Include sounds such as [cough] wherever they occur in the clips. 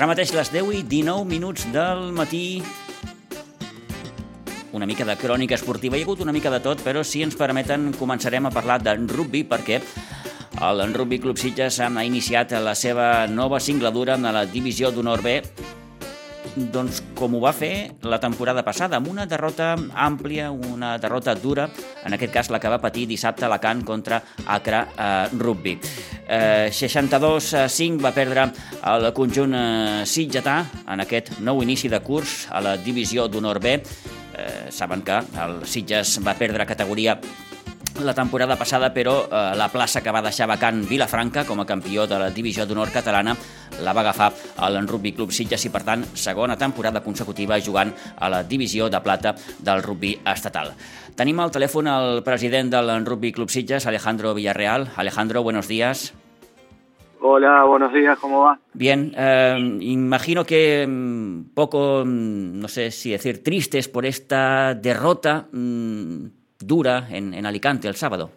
Ara mateix les 10 i 19 minuts del matí una mica de crònica esportiva. Hi ha hagut una mica de tot, però si ens permeten començarem a parlar de rugby perquè el Rugby Club Sitges ha iniciat la seva nova singladura en la divisió d'honor B doncs com ho va fer la temporada passada, amb una derrota àmplia, una derrota dura, en aquest cas la que va patir dissabte a Alacant contra Acre eh, Rugby. Eh, 62-5 va perdre el conjunt eh, sitgetà en aquest nou inici de curs a la divisió d'honor B. Eh, saben que el Sitges va perdre categoria la temporada passada, però eh, la plaça que va deixar vacant Vilafranca com a campió de la divisió d'honor catalana la va agafar el Rugby Club Sitges i, per tant, segona temporada consecutiva jugant a la divisió de plata del rugby estatal. Tenim al telèfon el president del Rugby Club Sitges, Alejandro Villarreal. Alejandro, buenos días. Hola, buenos días, ¿cómo va? Bien, eh, imagino que un mm, poco, mm, no sé si decir, tristes por esta derrota. Dura en, en Alicante el sábado.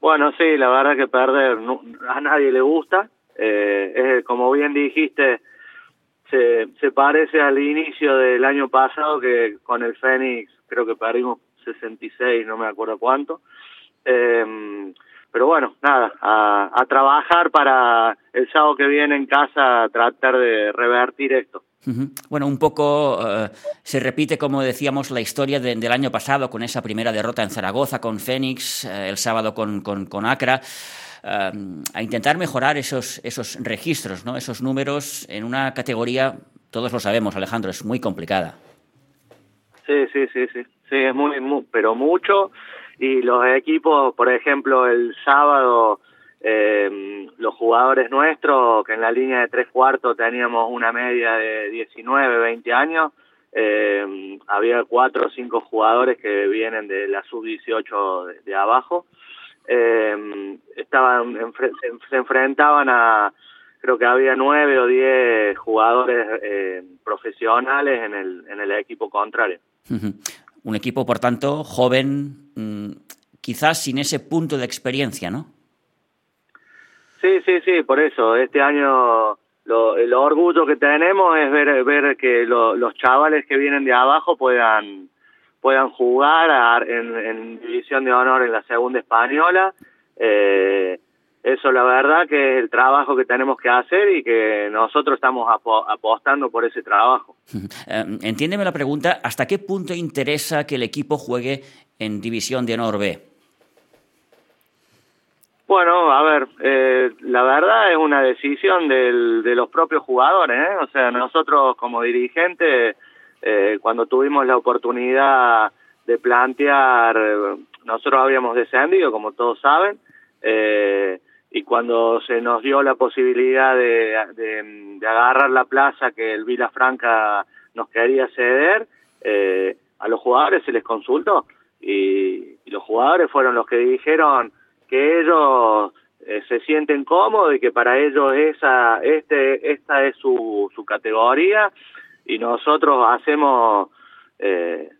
Bueno, sí, la verdad que perder a nadie le gusta. Eh, como bien dijiste, se, se parece al inicio del año pasado que con el Fénix creo que perdimos 66, no me acuerdo cuánto. Eh, pero bueno, nada, a, a trabajar para el sábado que viene en casa tratar de revertir esto. Bueno, un poco uh, se repite, como decíamos, la historia de, del año pasado con esa primera derrota en Zaragoza con Fénix, uh, el sábado con, con, con Acra. Uh, a intentar mejorar esos, esos registros, ¿no? esos números en una categoría, todos lo sabemos, Alejandro, es muy complicada. Sí, sí, sí, sí, sí, es muy pero mucho. Y los equipos, por ejemplo, el sábado eh, los jugadores nuestros, que en la línea de tres cuartos teníamos una media de 19, 20 años, eh, había cuatro o cinco jugadores que vienen de la sub-18 de, abajo, eh, estaban se, enfrentaban a, creo que había nueve o diez jugadores profesionales en el, en el equipo contrario. Un equipo, por tanto, joven, mmm, quizás sin ese punto de experiencia, ¿no? Sí, sí, sí, por eso. Este año lo, el orgullo que tenemos es ver, ver que lo, los chavales que vienen de abajo puedan puedan jugar en, en división de honor en la segunda española. Eh, eso la verdad que es el trabajo que tenemos que hacer y que nosotros estamos apostando por ese trabajo. [laughs] Eh, entiéndeme la pregunta, ¿hasta qué punto interesa que el equipo juegue en división de honor B? Bueno, a ver, eh, la verdad es una decisión del, de los propios jugadores, ¿eh? O sea, nosotros como dirigentes, eh, cuando tuvimos la oportunidad de plantear, nosotros habíamos descendido, como todos saben, eh, y cuando se nos dio la posibilidad de, agarrar la plaza que el Vila Franca nos quería ceder, eh, a los jugadores se les consultó y, y los jugadores fueron los que dijeron que ellos eh, se sienten cómodos y que para ellos esa este esta es su, su categoría y nosotros hacemos eh,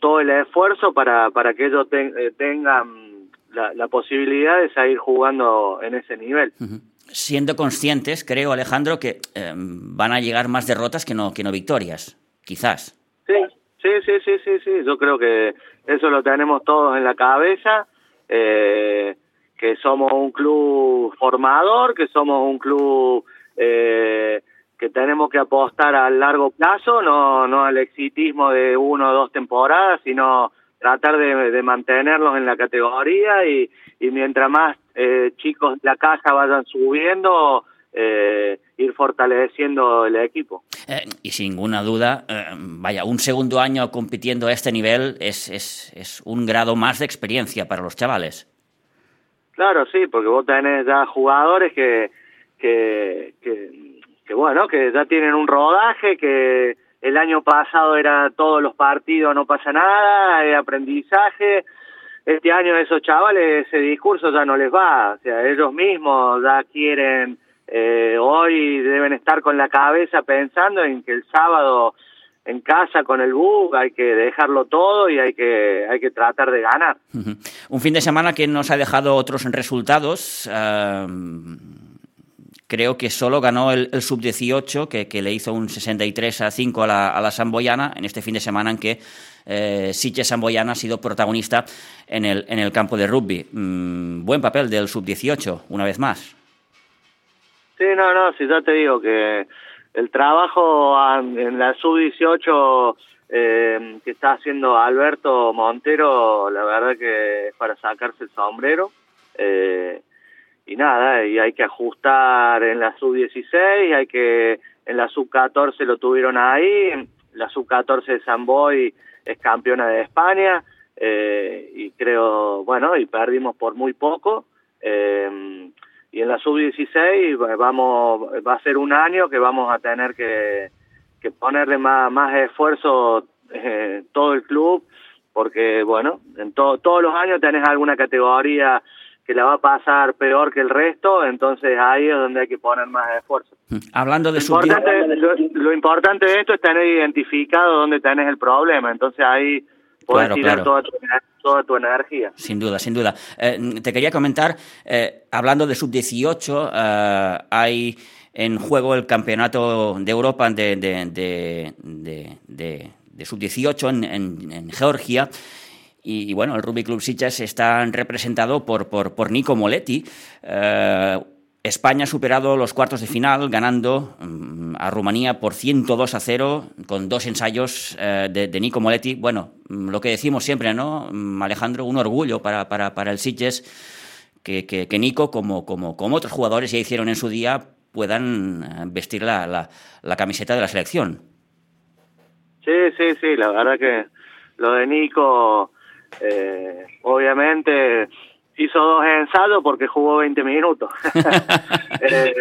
todo el esfuerzo para para que ellos ten, eh, tengan la, la, posibilidad de seguir jugando en ese nivel. Uh -huh. Siendo conscientes, creo, Alejandro, que eh, van a llegar más derrotas que no, que no victorias, quizás. Sí, sí, sí, sí, sí, sí. Yo creo que eso lo tenemos todos en la cabeza. Eh, que somos un club formador, que somos un club eh, que tenemos que apostar a largo plazo, no, no al exitismo de uno o dos temporadas, sino tratar de, mantenerlos en la categoría y, y mientras más eh, chicos de la casa vayan subiendo, eh, ir fortaleciendo el equipo. Eh, y sin ninguna duda, vaya, un segundo año compitiendo a este nivel es, es, es un grado más de experiencia para los chavales. Claro, sí, porque vos tenés ya jugadores que, que, que, bueno, que ya tienen un rodaje, que el año pasado era todos los partidos, no pasa nada, hay aprendizaje. Este año esos chavales, ese discurso ya no les va, o sea, ellos mismos ya quieren, eh, hoy deben estar con la cabeza pensando en que el sábado en casa con el bug, hay que dejarlo todo y hay que, hay que tratar de ganar. Uh -huh. Un fin de semana que nos ha dejado otros resultados. Uh, creo que solo ganó el, sub-18, que, le hizo un 63 a 5 a la, a la Samboyana, en este fin de semana en que eh, Samboyana ha sido protagonista en el, en el campo de rugby. Mm, buen papel del sub-18, una vez más. Sí, no, no, si yo te digo que el trabajo en la sub-18 eh, que está haciendo Alberto Montero, la verdad que es para sacarse el sombrero. Eh, y nada, y hay que ajustar en la sub-16, hay que en la sub-14 lo tuvieron ahí, la sub-14 de San Boy es campeona de España eh, y creo, bueno, y perdimos por muy poco. Eh, y en la sub-16 vamos, va a ser un año que vamos a tener que, que ponerle más, más esfuerzo eh, todo el club, porque bueno, en todos los años tenés alguna categoría que la va a pasar peor que el resto, entonces ahí es donde hay que poner más esfuerzo. Hablando de lo importante, lo, importante de esto es tener identificado dónde tenés el problema, entonces ahí puedes tirar Toda, tu, energía. Sin duda, sin duda. Eh, te quería comentar, eh, hablando de sub-18, eh, hay en juego el campeonato de Europa de, de, de, sub-18 en, en Georgia. Y, bueno, el Rugby Club Sitges está representado por, por, por Nico Moletti. Eh, España ha superado los cuartos de final ganando mm, a Rumanía por 102 a 0 con dos ensayos eh, de, Nico Moletti. Bueno, mm, lo que decimos siempre, ¿no? Mm, Alejandro, un orgullo para, para, para el Sitges que, que, Nico, como, como, como otros jugadores ya hicieron en su día, puedan eh, vestir la, la, camiseta de la selección. Sí, sí, sí, la verdad que lo de Nico eh, obviamente hizo dos ensayos porque jugó 20 minutos. [laughs] [laughs] eh,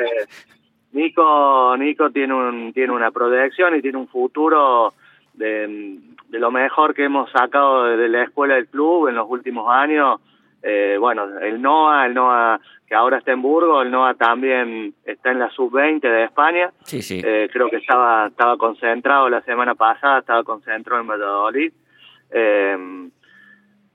Nico, Nico tiene un tiene una proyección y tiene un futuro de, de lo mejor que hemos sacado de la escuela del club en los últimos años. Eh, bueno, el NOA, el NOA que ahora está en Burgos, el NOA también está en la sub-20 de España. Sí, sí. Eh, creo que estaba estaba concentrado la semana pasada, estaba concentrado en Valladolid. Eh,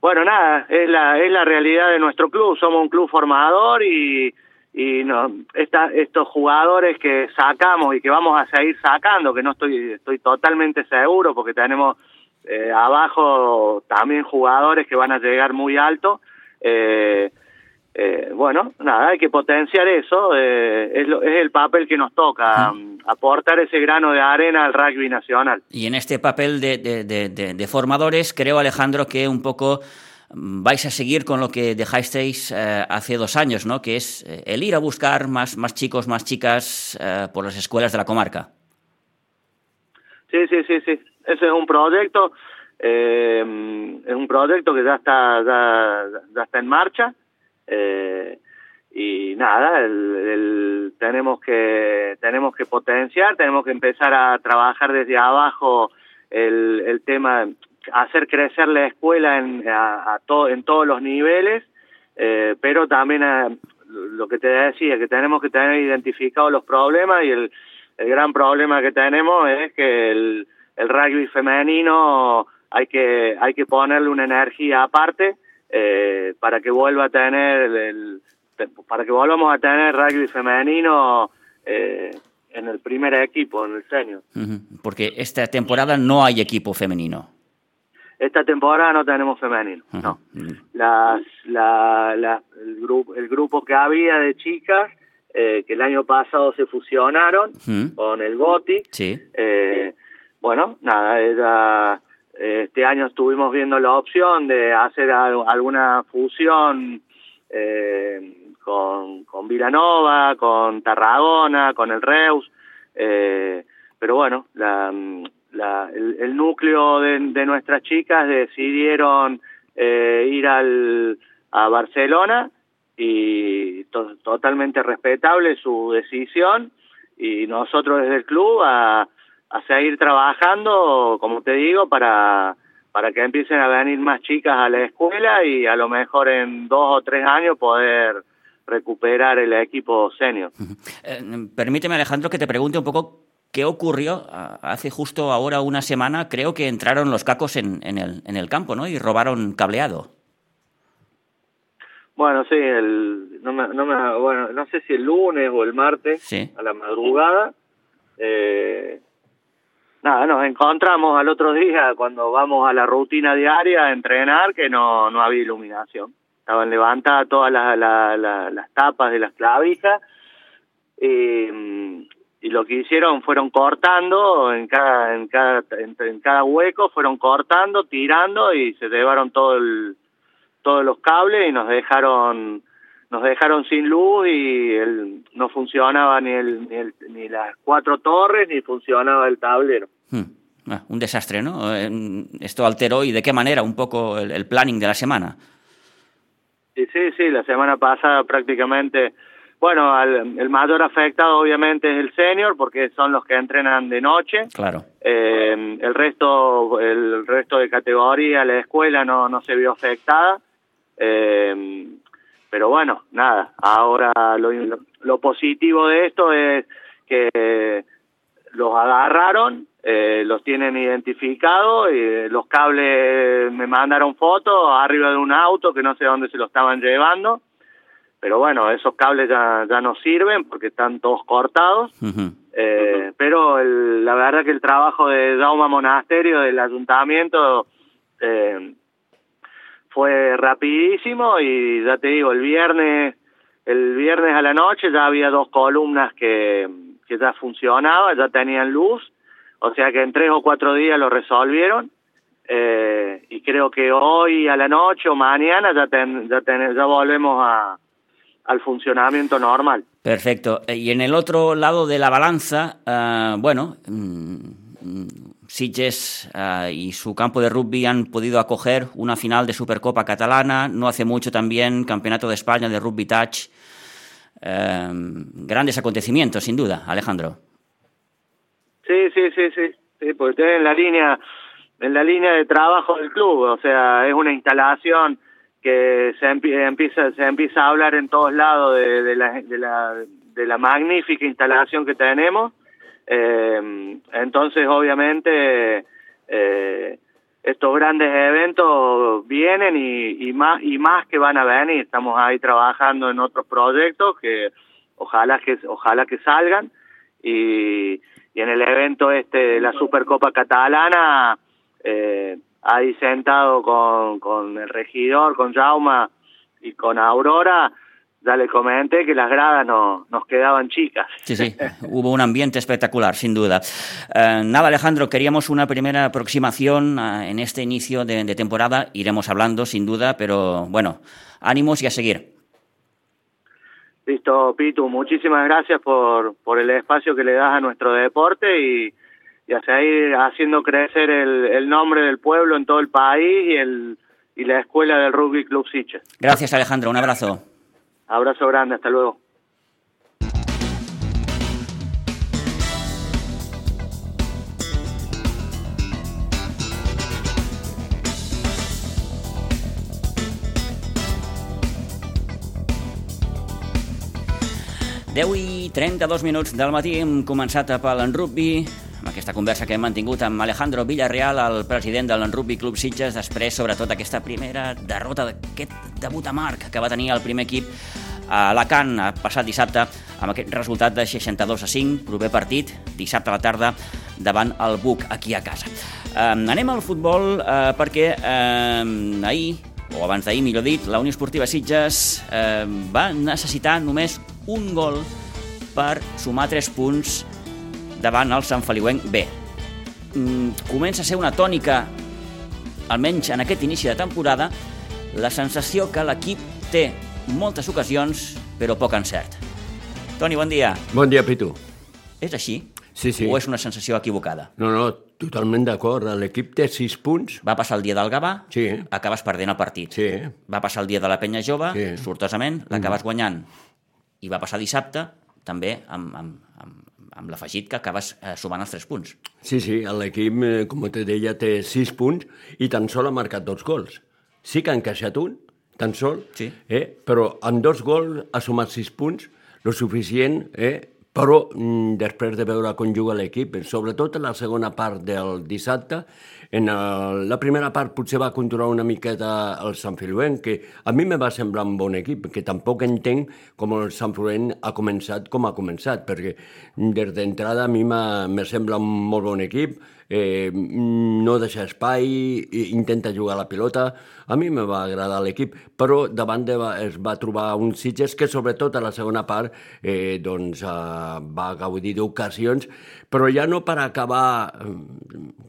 bueno, nada, es la, es la realidad de nuestro club. Somos un club formador y, y no, esta, estos jugadores que sacamos y que vamos a seguir sacando, que no estoy, estoy totalmente seguro porque tenemos eh, abajo también jugadores que van a llegar muy alto. Eh, eh, bueno, nada, hay que potenciar eso, eh, es, es, el papel que nos toca, aportar ese grano de arena al rugby nacional. Y en este papel de, de, de, de, formadores, creo, Alejandro, que un poco mm, vais a seguir con lo que dejasteis eh, hace dos años, ¿no? Que es el ir a buscar más, más chicos, más chicas por las escuelas de la comarca. Sí, sí, sí, sí. Ese es un proyecto, es un proyecto que ya está, ya, ya está en marcha eh, y nada, el, tenemos que tenemos que potenciar, tenemos que empezar a trabajar desde abajo el, el tema, hacer crecer la escuela en, a, en todos los niveles, eh, pero también lo que te decía, que tenemos que tener identificados los problemas y el, el gran problema que tenemos es que el, el rugby femenino hay que hay que ponerle una energía aparte eh, para que vuelva a tener el, para que volvamos a tener rugby femenino eh, en el primer equipo, en el senior. Porque esta temporada no hay equipo femenino. Esta temporada no tenemos femenino, no. Las, la, la, el, grupo, el grupo que había de chicas, eh, que el año pasado se fusionaron con el GOTI, sí. eh, bueno, nada, ella este año estuvimos viendo la opción de hacer alguna fusión eh, con, con Vilanova, con Tarragona, con el Reus, eh, pero bueno, la, la, el, núcleo de, de, nuestras chicas decidieron eh, ir al, a Barcelona y totalmente respetable su decisión y nosotros desde el club a a seguir trabajando, como te digo, para, para que empiecen a venir más chicas a la escuela y a lo mejor en dos o tres años poder recuperar el equipo senior. Eh, permíteme, Alejandro, que te pregunte un poco qué ocurrió hace justo ahora una semana. Creo que entraron los cacos en, en, el, en el campo, ¿no? Y robaron cableado. Bueno, sí, el, no, me, no, me, bueno, no sé si el lunes o el martes, Sí. a la madrugada. Eh, nada, nos encontramos al otro día cuando vamos a la rutina diaria a entrenar que no, no había iluminación. Estaban levantadas todas las, la- la- las tapas de las clavijas y, mm, y lo que hicieron fueron cortando en cada, en cada, en cada hueco, fueron cortando, tirando y se llevaron todo el, todos los cables y nos dejaron nos dejaron sin luz y el, no funcionaba ni el, ni el- ni las cuatro torres ni funcionaba el tablero. Hmm. Ah, un desastre, ¿no? Eh, Esto alteró y de qué manera un poco el, el planning de la semana. Y sí, sí, la semana pasada prácticamente, bueno, al- el mayor afectado obviamente es el senior porque son los que entrenan de noche. Claro. Eh, el resto el resto de categoría, la escuela no, no se vio afectada. Eh, pero bueno, nada, ahora lo, lo, positivo de esto es que los agarraron, eh, los tienen identificados, y los cables me mandaron fotos arriba de un auto que no sé dónde se lo estaban llevando, pero bueno, esos cables ya, ya no sirven porque están todos cortados. Eh, pero el- la verdad que el trabajo de Dauma Monasterio, del ayuntamiento, eh, fue rapidísimo y ya te digo, el viernes, el viernes a la noche ya había dos columnas que, que ya funcionaban, ya tenían luz, o sea que en tres o cuatro días lo resolvieron. Eh, y creo que hoy a la noche o mañana ya, ten- ya, ten- ya volvemos a, al funcionamiento normal. Perfecto. Eh, Y en el otro lado de la balanza, ah, bueno, mm, Sitges ah, y su campo de rugby han podido acoger una final de Supercopa catalana, no hace mucho también Campeonato de España de Rugby Touch. Eh, grandes acontecimientos, sin duda, Alejandro. Sí, sí, sí, sí, sí, porque estoy en la línea, en la línea de trabajo del club, o sea, es una instalación que se empie- empieza, se empieza a hablar en todos lados de la, de la, de la magnífica instalación que tenemos, eh, entonces obviamente eh, estos grandes eventos vienen y, y más y más que van a venir, estamos ahí trabajando en otros proyectos que ojalá que ojalá que salgan. Y, y en el evento este la Supercopa Catalana eh, ahí sentado con, con el regidor, con Jauma y con Aurora, ya le comenté que las gradas no, nos quedaban chicas. Sí, sí, hubo un ambiente espectacular, sin duda. Eh, nada, Alejandro, queríamos una primera aproximación ah, en este inicio de, de temporada. Iremos hablando, sin duda, pero bueno, ánimos y a seguir. Listo, Pitu, muchísimas gracias por, por el espacio que le das a nuestro deporte y, y a seguir haciendo crecer el, el nombre del pueblo en todo el país y, el, y la escuela del Rugby Club Sitges. Gracias, Alejandro. Un abrazo. Abrazo grande, hasta luego. Deu i 32 minuts del matí hem començat a pel rugby amb aquesta conversa que hem mantingut amb Alejandro Villarreal, el president del Rugby Club Sitges, després, sobretot, aquesta primera derrota d'aquest debut amarg que va tenir el primer equip a Alacant passat dissabte amb aquest resultat de 62 a 5, proper partit, dissabte a la tarda davant el Buc, aquí a casa. Eh, anem al futbol eh, perquè eh, ahir, o abans d'ahir, millor dit, la Unió Esportiva Sitges eh, va necessitar només un gol per sumar 3 punts davant el Sant Feliuenc B. Mm, comença a ser una tònica, almenys en aquest inici de temporada, la sensació que l'equip té moltes ocasions, però poc encert. Toni, bon dia. Bon dia, Pitu. És així? Sí, sí. O és una sensació equivocada? No, no, totalment d'acord. L'equip té 6 punts. Va passar el dia del Gavà, Sí. acabes perdent el partit. Sí. Va passar el dia de la penya jove, Sí. sortosament, l'acabes guanyant. I va passar dissabte, també amb, amb, amb, amb l'afegit que acabes eh, sumant els 3 punts. Sí, sí, l'equip, eh, com te deia, té 6 punts i tan sol ha marcat dos gols. Sí que ha encaixat un, tan sol, Sí. eh? però amb dos gols ha sumat 6 punts, lo suficient, eh? però mm, després de veure com juga l'equip, sobretot en la segona part del dissabte, en el, la primera part potser va controlar una miqueta el Sant Filuent, que a mi me va semblar un bon equip, que tampoc entenc com el Sant Filuent ha començat com ha començat, perquè des d'entrada a mi me sembla un molt bon equip, eh, no deixa espai, intenta jugar la pilota. A mi me va agradar l'equip, però davant de, es va trobar un Sitges que sobretot a la segona part eh, doncs, eh, va gaudir d'ocasions, però ja no per acabar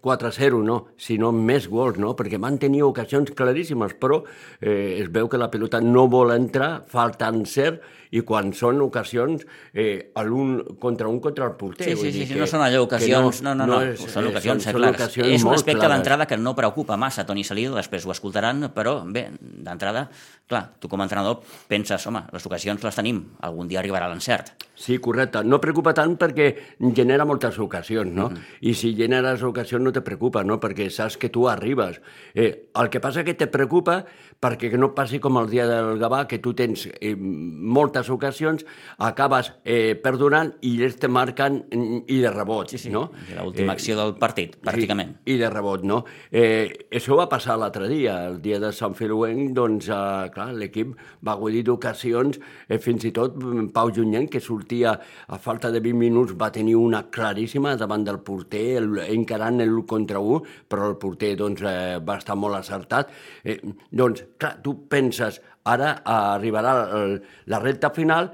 4-0, eh, no, sinó més gols, no? perquè van tenir ocasions claríssimes, però eh, es veu que la pilota no vol entrar, faltant cert, i quan són ocasions eh, l'un contra un contra el porter. Sí, sí, sí, sí, no són allò ocasions, no, no, no, no, és, són ocasions són, clares. Ocasions és un aspecte d'entrada que no preocupa massa Toni Salido, després ho escoltaran, però bé, d'entrada, clar, tu com a entrenador penses, home, les ocasions les tenim, algun dia arribarà l'encert. Sí, correcte. No preocupa tant perquè genera moltes ocasions, no? Mm -hmm. I si generes ocasions no te preocupa, no? Perquè saps que tu arribes. Eh, el que passa que te preocupa perquè no passi com el dia del Gavà, que tu tens eh, moltes ocasions, acabes eh, perdonant i ells te marquen i de rebot, sí, sí. no? L'última eh, acció del partit, pràcticament. I, I de rebot, no? Eh, això va passar l'altre dia, el dia de Sant Filuenc, doncs, eh, clar, l'equip va gaudir d'ocasions, eh, fins i tot Pau Junyent, que sortia a falta de 20 minuts va tenir una claríssima davant del porter, el, encarant el contra 1, però el porter doncs, eh, va estar molt acertat. Eh, doncs, clar, tu penses, ara arribarà el, la recta final,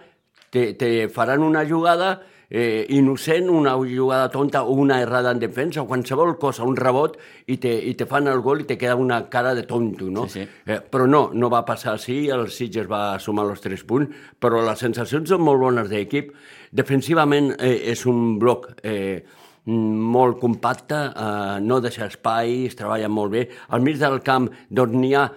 te, te faran una jugada eh, innocent, una jugada tonta o una errada en defensa o qualsevol cosa, un rebot, i te, i te fan el gol i te queda una cara de tonto, no? Sí, sí. Eh, però no, no va passar així, el Sitges va sumar els tres punts, però les sensacions són molt bones d'equip. Defensivament eh, és un bloc eh, molt compacte, eh, no deixa espai, es treballa molt bé. Al mig del camp doncs n'hi ha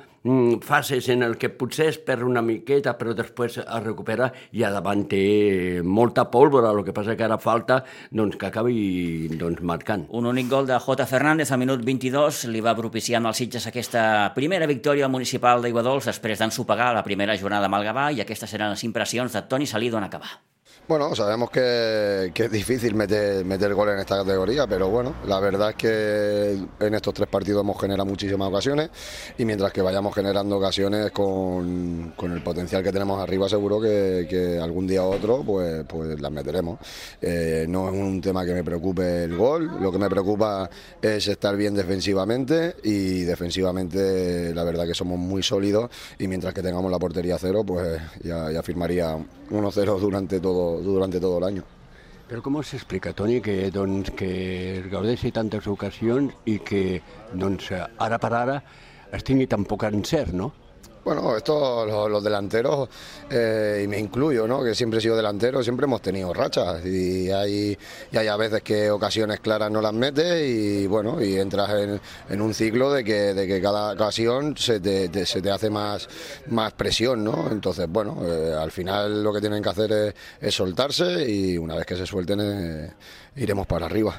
fases en el que potser es perd una miqueta però després es recupera i a davant té molta pólvora, el que passa que ara falta doncs, que acabi doncs, marcant. Un únic gol de J. Fernández a minut 22 li va propiciar als Sitges aquesta primera victòria municipal d'Iguadols després d'ensopegar la primera jornada amb el Gavà i aquestes eren les impressions de Toni Salido en acabar. Bueno, sabemos que, es difícil meter, meter gol en esta categoría, pero bueno, la verdad es que en estos tres partidos hemos generado muchísimas ocasiones y mientras que vayamos generando ocasiones con, el potencial que tenemos arriba, seguro que, algún día u otro pues, pues las meteremos. Eh, no es un tema que me preocupe el gol, lo que me preocupa es estar bien defensivamente y defensivamente la verdad que somos muy sólidos y mientras que tengamos la portería cero, pues ya, firmaría 1-0 durante todo, durante todo el año. Però com s'explica, Toni, que, doncs, que es gaudeixi tantes ocasions i que doncs, ara per ara es tingui tan poc encert, no? Bueno, esto, los, delanteros, eh, y me incluyo, ¿no? que siempre he sido delantero, siempre hemos tenido rachas y hay, y hay a veces que ocasiones claras no las metes y bueno, y entras en, un ciclo de que, de que cada ocasión se te, se te hace más, más presión, ¿no? Entonces, bueno, eh, al final lo que tienen que hacer es, soltarse y una vez que se suelten eh, iremos para arriba.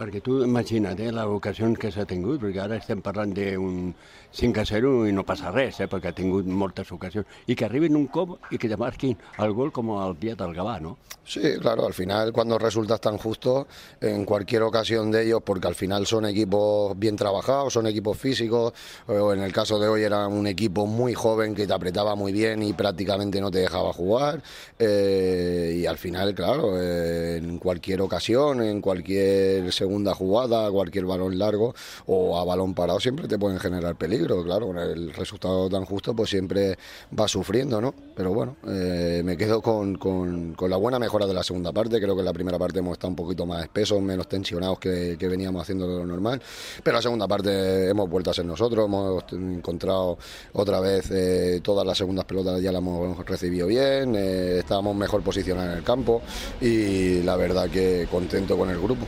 Perquè tu imagina't eh, les ocasions que s'ha tingut, perquè ara estem parlant d'un 5 a 0 i no passa res, eh, perquè ha tingut moltes ocasions, i que arribin un cop i que te marquin el gol com el dia del Gavà, ¿no? Sí, claro, al final cuando resultas tan justo en cualquier ocasión de ellos, porque al final son equipos bien trabajados, son equipos físicos, o en el caso de hoy era un equipo muy joven que te apretaba muy bien y prácticamente no te dejaba jugar, eh, y al final, claro, en cualquier ocasión, en cualquier segunda jugada, cualquier balón largo o a balón parado siempre te pueden generar peligro, claro, con el resultado tan justo pues siempre va sufriendo, ¿no? Pero bueno, eh, me quedo con, con, la buena mejora de la segunda parte, creo que en la primera parte hemos estado un poquito más espesos, menos tensionados que, veníamos haciendo lo normal, pero la segunda parte hemos vuelto a ser nosotros, hemos encontrado otra vez eh, todas las segundas pelotas ya las hemos recibido bien, eh, estábamos mejor posicionados en el campo y la verdad que contento con el grupo.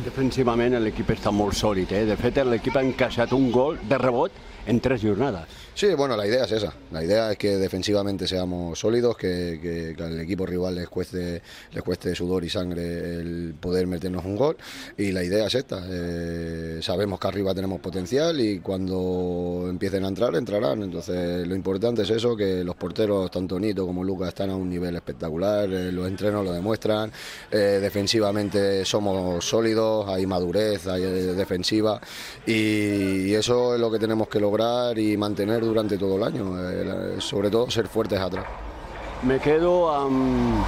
Defensivament l'equip està molt sòlid, eh? De fet, l'equip ha encaixat un gol de rebot en tres jornades. Sí, bueno, la idea es esa. La idea es que defensivamente seamos sólidos, que, que, al equipo rival les cueste, les cueste sudor y sangre el poder meternos un gol. Y la idea es esta. Eh, sabemos que arriba tenemos potencial y cuando empiecen a entrar, entrarán. Entonces, lo importante es eso, que los porteros, tanto Nito como Lucas, están a un nivel espectacular. Eh, los entrenos lo demuestran. Eh, defensivamente somos sólidos hay madurez, hay defensiva y, eso es lo que tenemos que lograr y mantener durante todo el año, eh, sobre todo ser fuertes atrás. Me quedo amb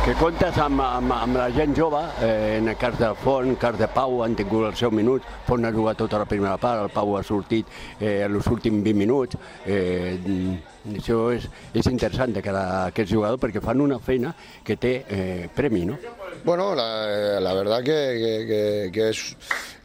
que comptes amb, amb, amb la gent jove, eh, en el cas del Font, cas de Pau, han tingut els seus minuts, Font ha jugat tota la primera part, el Pau ha sortit eh, en els últims 20 minuts, eh, això és, és interessant de cara a aquests jugadors perquè fan una feina que té eh? Bueno, la, la verdad que, que, es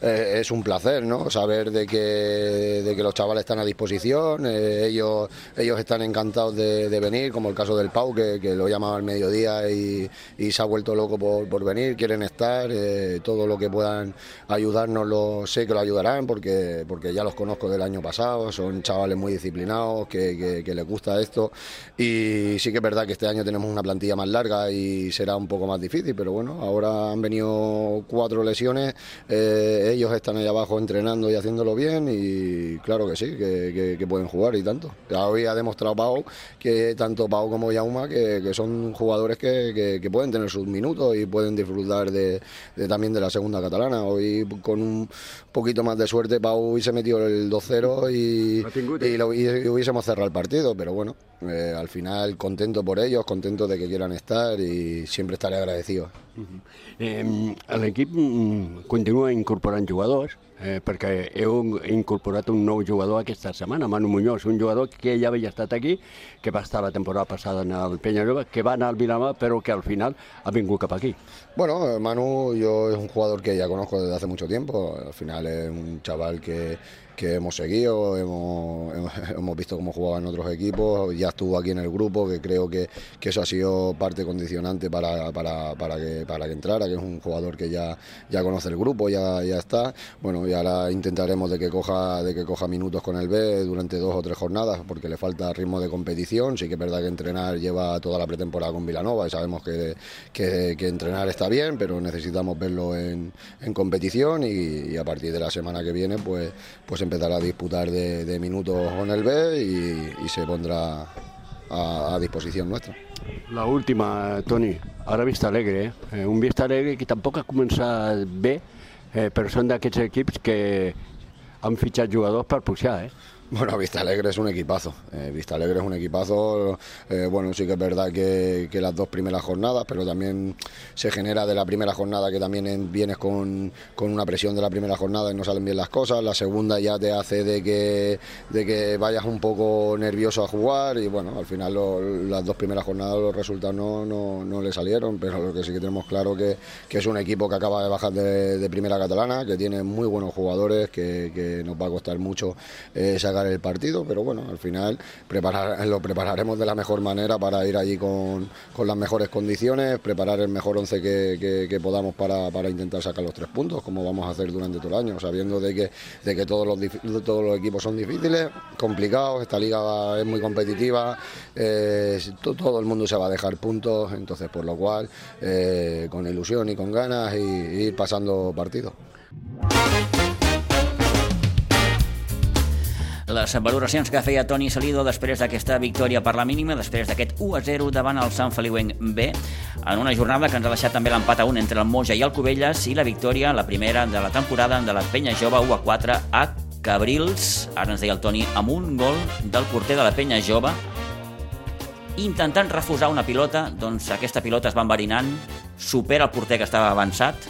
eh, es un placer, ¿no? Saber de que, de que los chavales están a disposición, eh, ellos, ellos están encantados de, venir, como el caso del Pau, que, que lo llamaba al mediodía y, y, se ha vuelto loco por, por venir, quieren estar, eh, todo lo que puedan ayudarnos lo sé que lo ayudarán porque, porque ya los conozco del año pasado, son chavales muy disciplinados, que, que, que les gusta esto y sí que es verdad que este año tenemos una plantilla más larga y será un poco más difícil, pero bueno, ahora han venido cuatro lesiones. Eh, ellos están ahí abajo entrenando y haciéndolo bien y claro que sí, que, que, pueden jugar y tanto. Hoy ha demostrado Pau que tanto Pau como Yauma que, que son jugadores que, pueden tener sus minutos y pueden disfrutar de, también de la segunda catalana. Hoy con un poquito más de suerte Pau hubiese metido el 2-0 y, y, lo, y, hubiésemos cerrado el partido, pero bueno, eh, al final contento por ellos, contento de que quieran estar y siempre estaré agradecido. -huh. eh, L'equip mm, continua incorporant jugadors, eh, perquè heu un nou jugador aquesta setmana, Manu Muñoz, un jugador que ja havia estat aquí, que va estar la temporada passada en el Peñarroba, que va anar al Vilanova, però que al final ha vingut cap aquí. Bueno, Manu yo es un jugador que ya conozco desde hace mucho tiempo, al final es un chaval que que hemos seguido, hemos, [laughs] hemos visto cómo jugaba en otros equipos, ya estuvo aquí en el grupo, que creo que, que eso ha sido parte condicionante para, para, para, que, para que entrara, que es un jugador que ya, ya conoce el grupo, ya, ya está. Bueno, y ahora intentaremos de que, coja, de que coja minutos con el B durante dos o tres jornadas, porque le falta ritmo de competición. Sí que es verdad que entrenar lleva toda la pretemporada con Vilanova y sabemos que, que, entrenar está bien, pero necesitamos verlo en, en competición y, a partir de la semana que viene, pues, pues empezará a disputar de, minutos con el B y, se pondrá a, a disposició nostra. La última, Toni, ara Vista Alegre, eh? un Vista Alegre que tampoc ha començat bé, eh, però són d'aquests equips que han fitxat jugadors per pujar, eh? Bueno, [laughs] Vista Alegre es un equipazo. Eh, Vista Alegre es un equipazo. Eh, bueno, sí que es verdad que, las dos primeras jornadas, pero también se genera de la primera jornada que también en, vienes con, con, una presión de la primera jornada y no salen bien las cosas. La segunda ya te hace de que, de que vayas un poco nervioso a jugar y bueno, al final las dos primeras jornadas los resultados no, no, no, le salieron, pero lo que sí que tenemos claro que, que es un equipo que acaba de bajar de, primera catalana, que tiene muy buenos jugadores, que, nos va a costar mucho eh, el partido, pero bueno, al final lo prepararemos de la mejor manera para ir allí con, con las mejores condiciones, preparar el mejor once que, que, que podamos para, para, intentar sacar los tres puntos, como vamos a hacer durante todo el año, sabiendo de que, de que todos, los, todos los equipos son difíciles, complicados, esta liga es muy competitiva, eh, todo el mundo se va a dejar puntos, entonces por lo cual eh, con ilusión y con ganas y, y ir pasando partidos. Les valoracions que feia Toni Salido després d'aquesta victòria per la mínima, després d'aquest 1-0 davant el Sant Feliuenc B, en una jornada que ens ha deixat també l'empat a 1 entre el Moja i el Cubelles i la victòria, la primera de la temporada de la Penya Jove 1-4 a Cabrils, ara ens deia el Toni, amb un gol del porter de la Penya Jove, intentant refusar una pilota, doncs aquesta pilota es va enverinant, supera el porter que estava avançat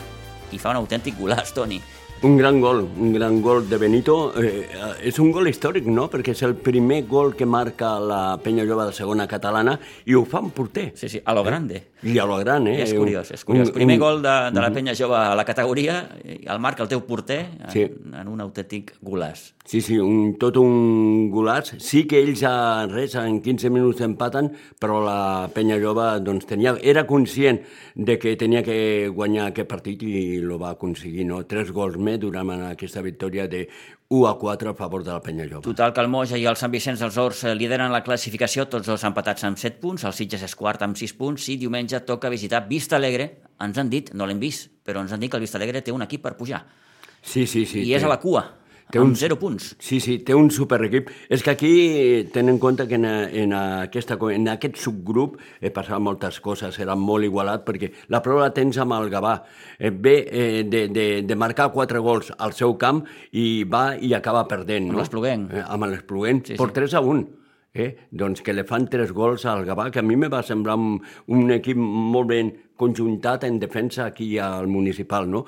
i fa un autèntic golaç, Toni. Un gran gol, un gran gol de Benito. Eh, és un gol històric, no?, perquè és el primer gol que marca la Penya Jove de segona catalana i ho fa un porter. Sí, sí, a lo grande. I a lo gran, eh? És curiós, és curiós. Un, primer un... gol de, de la Penya Jove a la categoria, el marca el teu porter en, sí. en un autèntic golaç. Sí, sí, un, tot un golaç. Sí que ells a res, en 15 minuts empaten, però la Penya Jove doncs, tenia, era conscient de que tenia que guanyar aquest partit i lo va aconseguir, no? Tres gols més durant aquesta victòria de 1 a 4 a favor de la Penya Jove. Total que el Moja i el Sant Vicenç dels Horts eh, lideren la classificació, tots dos empatats amb 7 punts, el Sitges és quart amb 6 punts i diumenge toca visitar Vista Alegre. Ens han dit, no l'hem vist, però ens han dit que el Vista Alegre té un equip per pujar. Sí, sí, sí. I és a la cua. Té amb un, 0 punts. Sí, sí, té un superequip. És que aquí tenen en compte que en, en, aquesta, en aquest subgrup eh, passaven moltes coses, era molt igualat, perquè la prova la tens amb el Gavà. Eh, ve eh, de, de, de marcar quatre gols al seu camp i va i acaba perdent. Amb no? l'Espluguenc. Eh, amb l'Espluguenc, Sí, sí, per sí. 3 a 1. Eh? Doncs que li fan tres gols al Gavà, que a mi me va semblar un, un equip molt ben conjuntat en defensa aquí al municipal, no?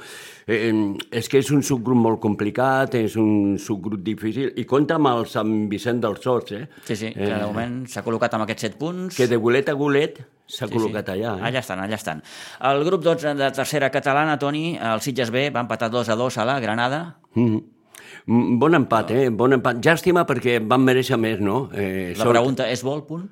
Eh, és que és un subgrup molt complicat, és un subgrup difícil, i compta amb el Sant Vicent dels Horts, eh? Sí, sí, que de moment s'ha col·locat amb aquests 7 punts. Que de golet a golet s'ha col·locat allà. Eh? Allà estan, allà estan. El grup 12 de tercera catalana, Toni, el Sitges B va empatar 2 a 2 a la Granada. Mm. Mm, Bon empat, eh? Bon empat. Llàstima perquè van mereixer més, no? Eh, La pregunta és vol punt?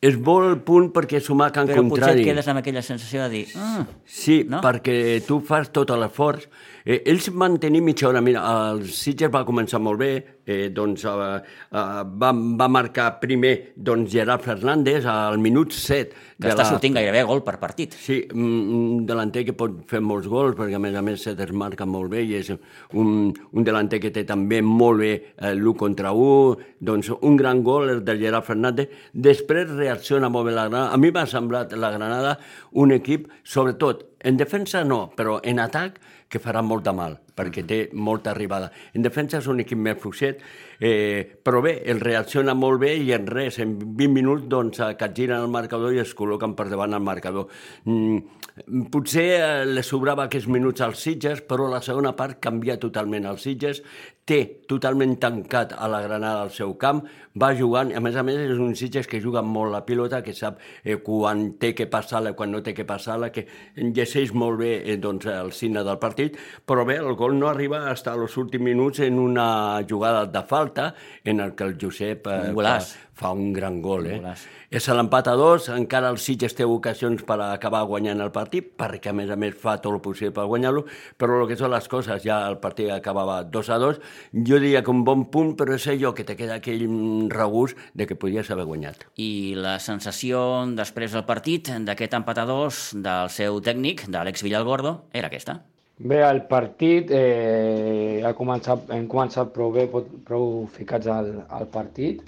És bo el punt perquè sumar Can Però potser Contrari. et quedes amb aquella sensació de dir... Ah, Sí, no? perquè tu fas tot l'esforç. Eh, ells van tenir mitja hora. Mira, el Sitges va començar molt bé, eh, doncs eh, eh, va, va marcar primer doncs, Gerard Fernández al minut 7. que està sortint gairebé gol per partit. Sí, mm, un delanter que pot fer molts gols, perquè a més a més se desmarca molt bé i és un, un delanter que té també molt bé eh, l'1 contra 1, doncs un gran gol el del Gerard Fernández. Després reacciona molt bé la Granada. A mi m'ha semblat la Granada un equip, sobretot, en defensa no, però en atac que farà molt de mal, perquè té molta arribada. En defensa és un equip més fluixet, eh, però bé, el reacciona molt bé i en res, en 20 minuts doncs, eh, capgiren el marcador i es col·loquen per davant el marcador. Mm, potser eh, li sobrava aquests minuts als Sitges, però la segona part canvia totalment. Els Sitges té totalment tancat a la Granada al seu camp, va jugant, a més a més és un Sitges que juga molt la pilota, que sap eh, quan té que passar-la, quan no té que passar-la, que llegeix molt bé eh, doncs, el signe del partit, però bé, el gol no arriba fins als últims minuts en una jugada de falta en el que el Josep eh, fa, fa un gran gol. Eh? golaç. És l'empat a dos, encara el Sitges té ocasions per acabar guanyant el partit, perquè a més a més fa tot el possible per guanyar-lo, però el que són les coses, ja el partit acabava 2 a 2, jo diria que un bon punt, però és allò que te queda aquell regust de que podies haver guanyat. I la sensació després del partit d'aquest empat a dos del seu tècnic, d'Àlex Villalgordo, era aquesta. Bé, el partit eh, ha començat, hem començat prou bé, prou ficats al, al partit.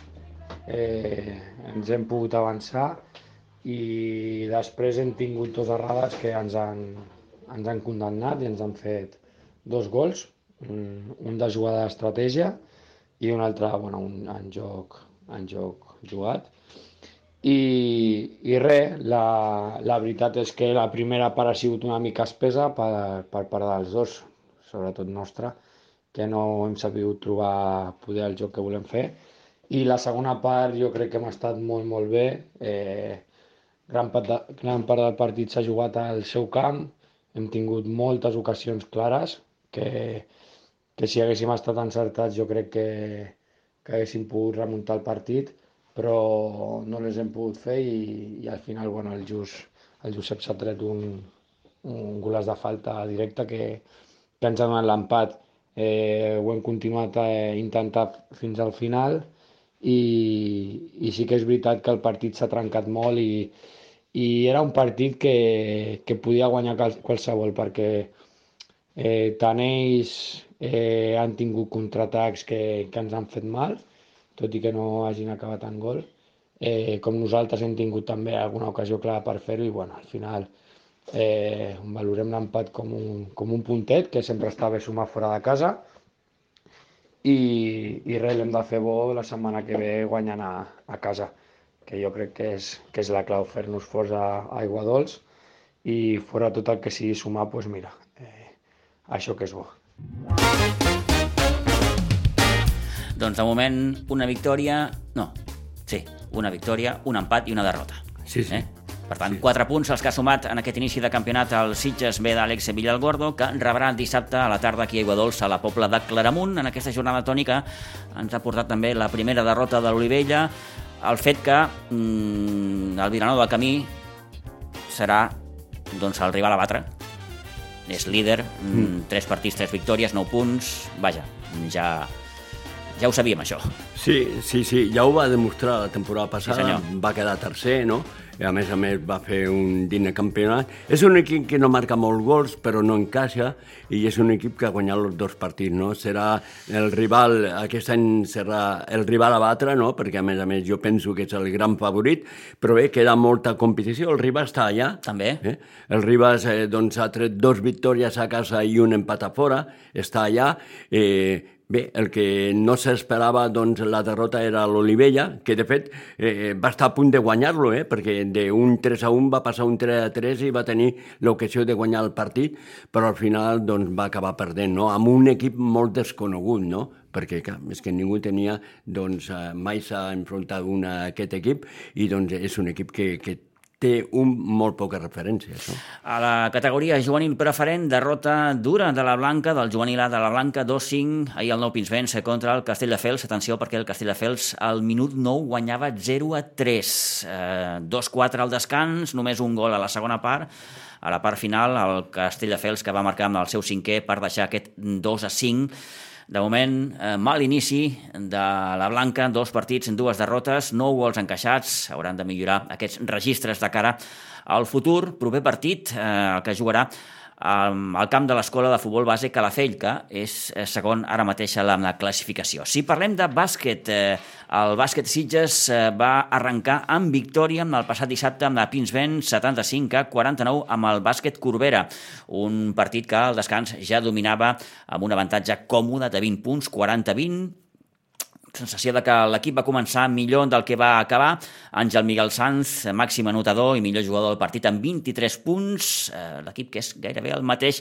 Eh, ens hem pogut avançar i després hem tingut dues errades que ens han, ens han condemnat i ens han fet dos gols, un, un de jugada d'estratègia i un altre bueno, un, en, joc, en joc jugat. I, i res, la, la veritat és que la primera part ha sigut una mica espesa per, per part dels dos, sobretot nostra, que no hem sabut trobar poder el joc que volem fer. I la segona part jo crec que hem estat molt, molt bé. Eh, gran, part de, gran part del partit s'ha jugat al seu camp, hem tingut moltes ocasions clares que, que si haguéssim estat encertats jo crec que, que haguéssim pogut remuntar el partit, però no les hem pogut fer i, i al final bueno, el, Jus, el Josep s'ha tret un, un golaç de falta directe que, que ens ha donat l'empat. Eh, ho hem continuat a intentar fins al final i, i sí que és veritat que el partit s'ha trencat molt i, i era un partit que, que podia guanyar qual- qualsevol perquè eh, tant ells eh, han tingut contraatacs que, que ens han fet mal, tot i que no hagin acabat en gol, eh, com nosaltres hem tingut també alguna ocasió clara per fer-ho i bueno, al final eh, valorem l'empat com un, com un puntet, que sempre està bé sumar fora de casa, i, i res, l'hem de fer bo la setmana que ve guanyant a, a casa, que jo crec que és, que és la clau, fer-nos forts a, a Aigua Dols. I fora tot el que sigui sumar, doncs mira, això que és bo. Doncs de moment una victòria... No, sí, una victòria, un empat i una derrota. Sí, sí. Eh? Per tant, sí. 4 punts els que ha sumat en aquest inici de campionat el Sitges B d'Àlex Villalgordo, que rebrà dissabte a la tarda aquí a Aiguadols, a la Pobla de Claramunt. En aquesta jornada tònica ens ha portat també la primera derrota de l'Olivella, el fet que mm, el Vilanova del Camí serà doncs, el rival a batre. És líder, mm. 3 partits, 3 victòries, 9 punts, vaja, ja, Ja ho sabíem, això. Sí, sí, sí, ja ho va demostrar la temporada passada, senyor. va quedar tercer, no? I a més a més va fer un digne campionat. És un equip que no marca molts gols, però no encaixa, i és un equip que ha guanyat els dos partits, no? Serà el rival, aquest any serà el rival a batre, no? Perquè a més a més jo penso que és el gran favorit, però bé, queda molta competició, el Ribas està allà. També. Eh? El Ribas eh, doncs, ha tret dos victòries a casa i un empat a fora, està allà. Eh, Bé, el que no s'esperava, doncs, la derrota era l'Olivella, que de fet eh, va estar a punt de guanyar-lo, eh, perquè d'un 3 a 1 va passar un 3 a 3 i va tenir l'ocasió de guanyar el partit, però al final doncs, va acabar perdent, no? amb un equip molt desconegut, no? perquè clar, és que ningú tenia, doncs, eh, mai s'ha enfrontat un a aquest equip i doncs, és un equip que, que té un molt poca referència. No? A la categoria juvenil preferent, derrota dura de la Blanca, del juvenil A de la Blanca, 2-5, ahir el Nou Pinsbens contra el Castelldefels. Atenció, perquè el Castelldefels al minut 9 guanyava 0-3. Eh, 2-4 al descans, només un gol a la segona part. A la part final, el Castelldefels que va marcar amb el seu cinquè per deixar aquest 2-5 de moment, eh, mal inici de la Blanca, dos partits, dues derrotes, nou gols encaixats, hauran de millorar aquests registres de cara al futur. Proper partit, eh, el que jugarà al camp de l'escola de futbol base Calafell, que és eh, segon ara mateix a la, la classificació. Si parlem de bàsquet, eh, el bàsquet Sitges eh, va arrencar amb victòria el passat dissabte amb la Pinsben 75 a 49 amb el bàsquet Corbera, un partit que al descans ja dominava amb un avantatge còmode de 20 punts, 40-20, sensació de que l'equip va començar millor del que va acabar. Àngel Miguel Sanz, màxim anotador i millor jugador del partit amb 23 punts. Eh, l'equip que és gairebé el mateix,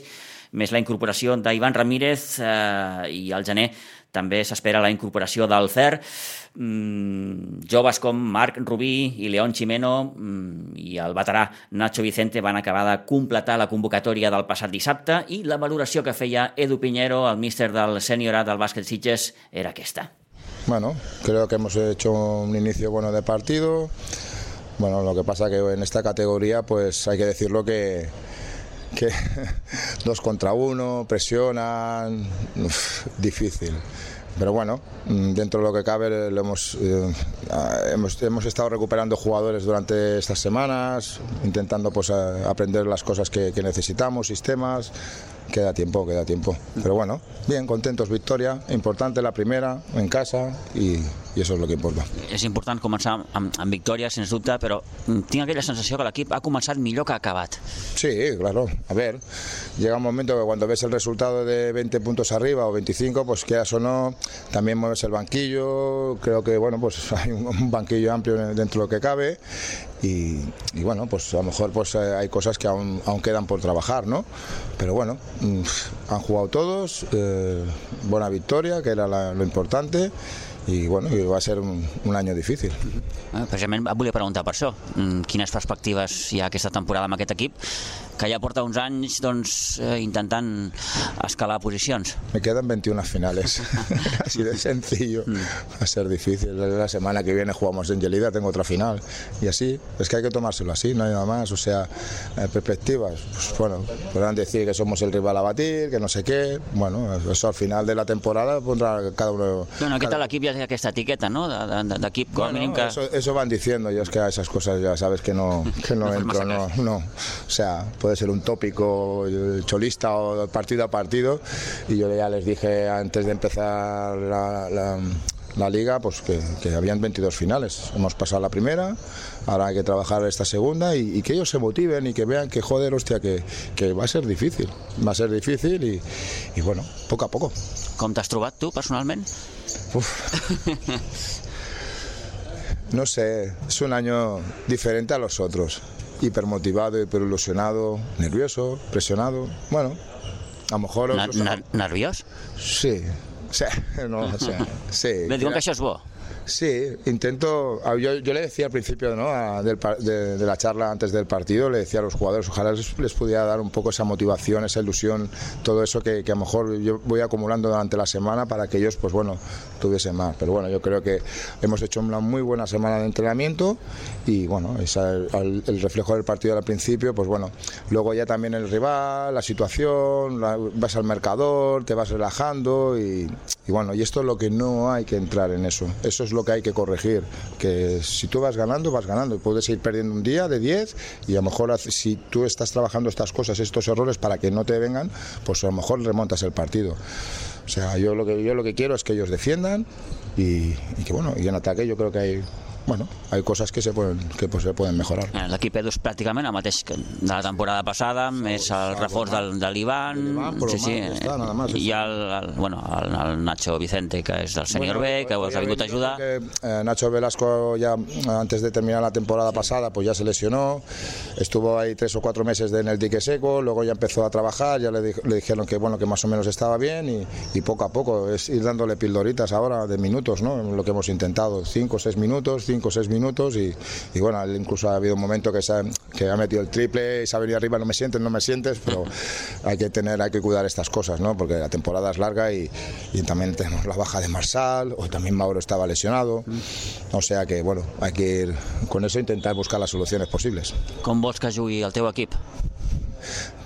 més la incorporació d'Ivan Ramírez eh, i al gener també s'espera la incorporació del CER. Mm, joves com Marc Rubí i León Chimeno mm, i el veterà Nacho Vicente van acabar de completar la convocatòria del passat dissabte i la valoració que feia Edu Piñero, el míster del sènior del bàsquet Sitges, era aquesta. Bueno, creo que hemos hecho un inicio bueno de partido. Bueno, lo que pasa que en esta categoría, pues hay que decirlo que, [laughs] dos contra uno, presionan, difícil. Pero bueno, dentro de lo que cabe lo hemos, eh, hemos, hemos, estado recuperando jugadores durante estas semanas, intentando pues, a, aprender las cosas que necesitamos, sistemas, queda tiempo, queda tiempo. Però bueno, bien, contentos, victòria, importante la primera, en casa, i, i això és el que importa. És important començar amb, amb victòria, sens dubte, però tinc aquella sensació que l'equip ha començat millor que ha acabat. Sí, claro. A ver, llega un momento que cuando ves el resultado de 20 puntos arriba o 25, pues quedas o no, también mueves el banquillo, creo que bueno, pues [laughs] hay un banquillo amplio dentro de lo que cabe y, y, bueno, pues a lo mejor pues hay cosas que aún, aún quedan por trabajar, ¿no? Pero bueno, han jugado todos, eh, buena victoria, que era la, lo importante, i bueno, i va ser un, un any difícil. Precisament et volia preguntar per això. Quines perspectives hi ha aquesta temporada amb aquest equip que ja porta uns anys doncs, eh, intentant escalar posicions? Me quedan 21 finales. [laughs] Así de sencillo. Va a ser difícil. La semana que viene jugamos en Gelida, tengo otra final. Y así, es que hay que tomárselo así, no hay nada más. O sea, eh, perspectivas. Pues, bueno, podrán decir que somos el rival a batir, que no sé qué. Bueno, eso al final de la temporada pondrá cada uno... Bueno, cada... equip ja té aquesta etiqueta, no?, d'equip, com a Bueno, mínim que... eso, eso van diciendo, yo es que a esas cosas ya sabes que no, que no [laughs] entro, no, no. O sea, puede ser un tópico eh, cholista o partido a partido y yo ya les dije antes de empezar la, la- la liga pues que, que habían 22 finales. Hemos pasado la primera, ahora hay que trabajar esta segunda y, y que ellos se motiven y que vean que joder, hostia, que, que va a ser difícil, va a ser difícil y, y bueno, poco a poco. Com t'has trobat tu, personalment? [laughs] No sé, es un año diferente a los otros. Hipermotivado, hiperilusionado, nervioso, presionado. Bueno, a lo mejor... Otros- ner nerviós? Sí, [laughs] sí, no, o sea, [laughs] sí. Bé, diuen que això és bo. Sí, intento. Ah, yo, yo, le decía al principio ¿no? del, de, de, la charla antes del partido, le decía a los jugadores, ojalá les, pudiera dar un poco esa motivación, esa ilusión, todo eso que, que, a lo mejor yo voy acumulando durante la semana para que ellos, pues bueno, tuviesen más. Pero bueno, yo creo que hemos hecho una muy buena semana de entrenamiento y bueno, esa, el, el, reflejo del partido al principio, pues bueno, luego ya también el rival, la situación, la, vas al mercador, te vas relajando y, y bueno, y esto es lo que no hay que entrar en eso. Eso es lo que hay que corregir, que si tú vas ganando, vas ganando. Puedes ir perdiendo un día de 10 y a lo mejor si tú estás trabajando estas cosas, estos errores para que no te vengan, pues a lo mejor remontas el partido. O sea, yo lo que, yo lo que quiero es que ellos defiendan y, y que bueno, y en ataque yo creo que hay bueno, hay cosas que se poden, que pues, se poden mejorar. L'equip és pràcticament el mateix que de la temporada passada, sí, més el reforç del, de l'Ivan, sí, sí, nada más, i el, el, bueno, el, el Nacho Vicente, que és del senior bueno, B, que us ha vingut a ayudar. Que, eh, Nacho Velasco ya antes de terminar la temporada pasada, pues ya se lesionó, estuvo ahí tres o cuatro meses en el dique seco, luego ya empezó a trabajar, ya le, le dijeron que bueno que más o menos estaba bien y, y, poco a poco es ir dándole pildoritas ahora de minutos, ¿no? Lo que hemos intentado, cinco o seis minutos, 5 o 6 minutos y, y, bueno, incluso ha habido un momento que, se ha, que ha metido el triple y se ha venido arriba, no me sientes, no me sientes, pero hay que tener, hay que cuidar estas cosas, ¿no? Porque la temporada es larga y, y también tenemos la baja de Marsal, o también Mauro estaba lesionado, o sea que bueno, hay que ir con eso intentar buscar las soluciones posibles. Com vols que jugui el teu equip?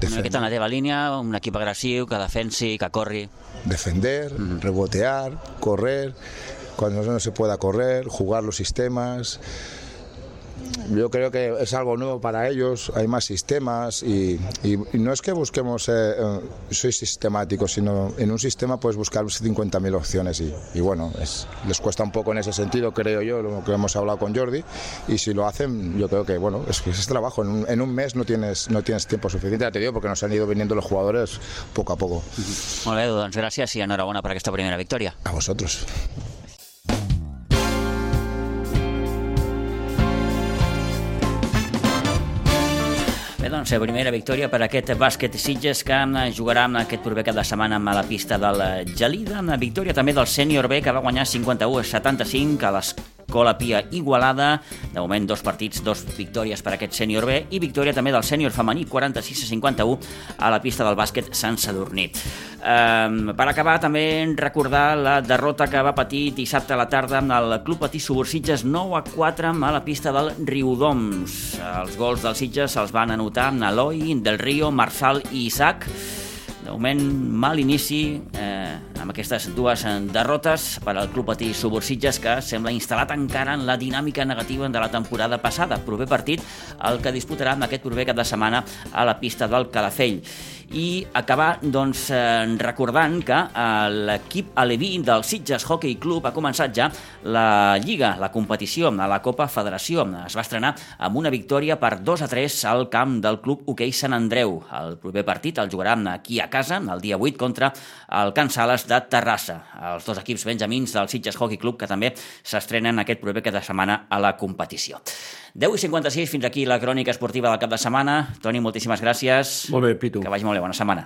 Defender. Una miqueta en la teva línia, un equip agressiu, que defensi, que corri. Defender, mm -hmm. rebotear, correr, cuando no se pueda correr, jugar los sistemas. Yo creo que es algo nuevo para ellos, hay más sistemas y, y, y no es que busquemos, eh, eh, soy sistemático, sino en un sistema puedes buscar 50.000 opciones y, y bueno, es, les cuesta un poco en ese sentido, creo yo, lo que hemos hablado con Jordi y si lo hacen, yo creo que bueno, es que es trabajo, en un, en un mes no tienes, no tienes tiempo suficiente, ya te digo, porque nos han ido viniendo los jugadores poco a poco. Molt bé, doncs gràcies i enhorabona per aquesta primera victòria. A vosotros. Bé, doncs, la primera victòria per aquest bàsquet Sitges que jugarà aquest proper cap de setmana amb la pista del Gelida. Una victòria també del sènior B que va guanyar 51 a 75 a l'Escola Pia Igualada. De moment, dos partits, dos victòries per aquest sènior B i victòria també del sènior femení 46 a 51 a la pista del bàsquet Sant Sadurní. Um, per acabar, també recordar la derrota que va patir dissabte a la tarda amb el Club Patí Subursitges 9 a 4 a la pista del Riudoms. Els gols dels Sitges els van anotar amb Eloi, Del Río, Marçal i Isaac. De moment, mal inici eh, amb aquestes dues derrotes per al Club Patí Subursitges que sembla instal·lat encara en la dinàmica negativa de la temporada passada. Proper partit el que disputarà amb aquest proper cap de setmana a la pista del Calafell i acabar doncs, eh, recordant que eh, l'equip aleví del Sitges Hockey Club ha començat ja la Lliga, la competició, a la Copa Federació. Es va estrenar amb una victòria per 2 a 3 al camp del club hoquei Sant Andreu. El proper partit el jugarà aquí a casa, el dia 8, contra el Can Sales de Terrassa. Els dos equips benjamins del Sitges Hockey Club que també s'estrenen aquest proper cap de setmana a la competició. 10 i 56, fins aquí la crònica esportiva del cap de setmana. Toni, moltíssimes gràcies. Molt bé, Pitu. Que vagi molt bé, bona setmana.